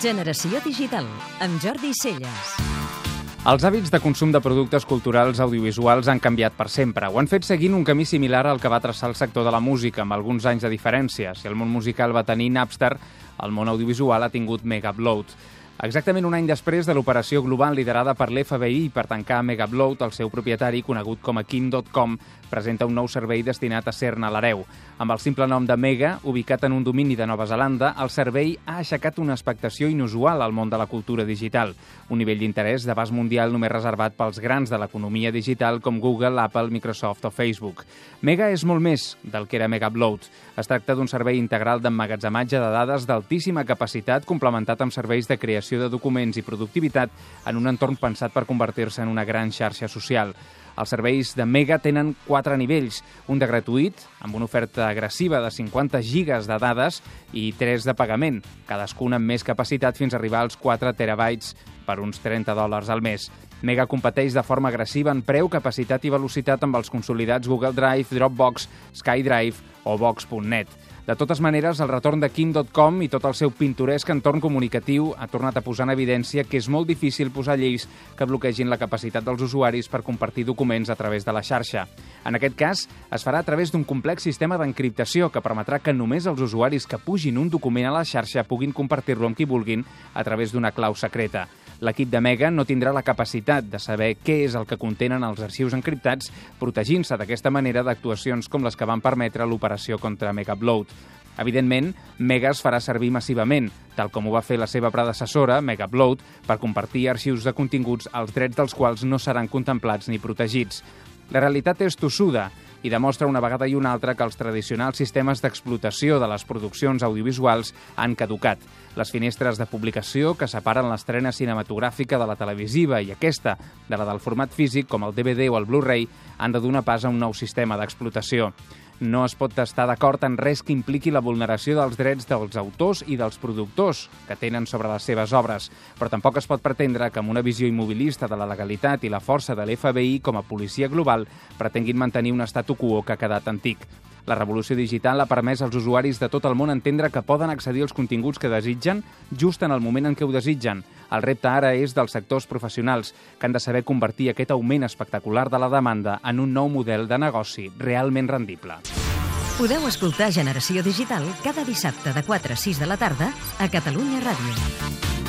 Generació Digital, amb Jordi Celles. Els hàbits de consum de productes culturals audiovisuals han canviat per sempre. Ho han fet seguint un camí similar al que va traçar el sector de la música, amb alguns anys de diferència. Si el món musical va tenir Napster, el món audiovisual ha tingut Mega Upload. Exactament un any després de l'operació global liderada per l'FBI per tancar Megabloat, el seu propietari, conegut com a Kim.com, presenta un nou servei destinat a ser-ne l'hereu. Amb el simple nom de Mega, ubicat en un domini de Nova Zelanda, el servei ha aixecat una expectació inusual al món de la cultura digital, un nivell d'interès d'abast mundial només reservat pels grans de l'economia digital com Google, Apple, Microsoft o Facebook. Mega és molt més del que era Megabloat. Es tracta d'un servei integral d'emmagatzematge de dades d'altíssima capacitat complementat amb serveis de creació de documents i productivitat en un entorn pensat per convertir-se en una gran xarxa social. Els serveis de Mega tenen quatre nivells, un de gratuït, amb una oferta agressiva de 50 gigas de dades i 3 de pagament, cadascun amb més capacitat fins a arribar als 4 terabytes per uns 30 dòlars al mes. Mega competeix de forma agressiva en preu, capacitat i velocitat amb els consolidats Google Drive, Dropbox, SkyDrive o Box.net. De totes maneres, el retorn de King.com i tot el seu pintoresc entorn comunicatiu ha tornat a posar en evidència que és molt difícil posar lleis que bloquegin la capacitat dels usuaris per compartir documents a través de la xarxa. En aquest cas, es farà a través d'un complex sistema d'encriptació que permetrà que només els usuaris que pugin un document a la xarxa puguin compartir-lo amb qui vulguin a través d'una clau secreta. L'equip de Mega no tindrà la capacitat de saber què és el que contenen els arxius encriptats, protegint-se d'aquesta manera d'actuacions com les que van permetre l'operació contra Megabloat. Evidentment, Mega es farà servir massivament, tal com ho va fer la seva predecessora, Megabloat, per compartir arxius de continguts els drets dels quals no seran contemplats ni protegits. La realitat és tossuda i demostra una vegada i una altra que els tradicionals sistemes d'explotació de les produccions audiovisuals han caducat. Les finestres de publicació que separen l'estrena cinematogràfica de la televisiva i aquesta de la del format físic, com el DVD o el Blu-ray, han de donar pas a un nou sistema d'explotació. No es pot estar d'acord en res que impliqui la vulneració dels drets dels autors i dels productors que tenen sobre les seves obres, però tampoc es pot pretendre que amb una visió immobilista de la legalitat i la força de l'FBI com a policia global pretenguin mantenir un statu quo que ha quedat antic. La revolució digital ha permès als usuaris de tot el món entendre que poden accedir als continguts que desitgen just en el moment en què ho desitgen. El repte ara és dels sectors professionals, que han de saber convertir aquest augment espectacular de la demanda en un nou model de negoci realment rendible. Podeu escoltar Generació Digital cada dissabte de 4 a 6 de la tarda a Catalunya Ràdio.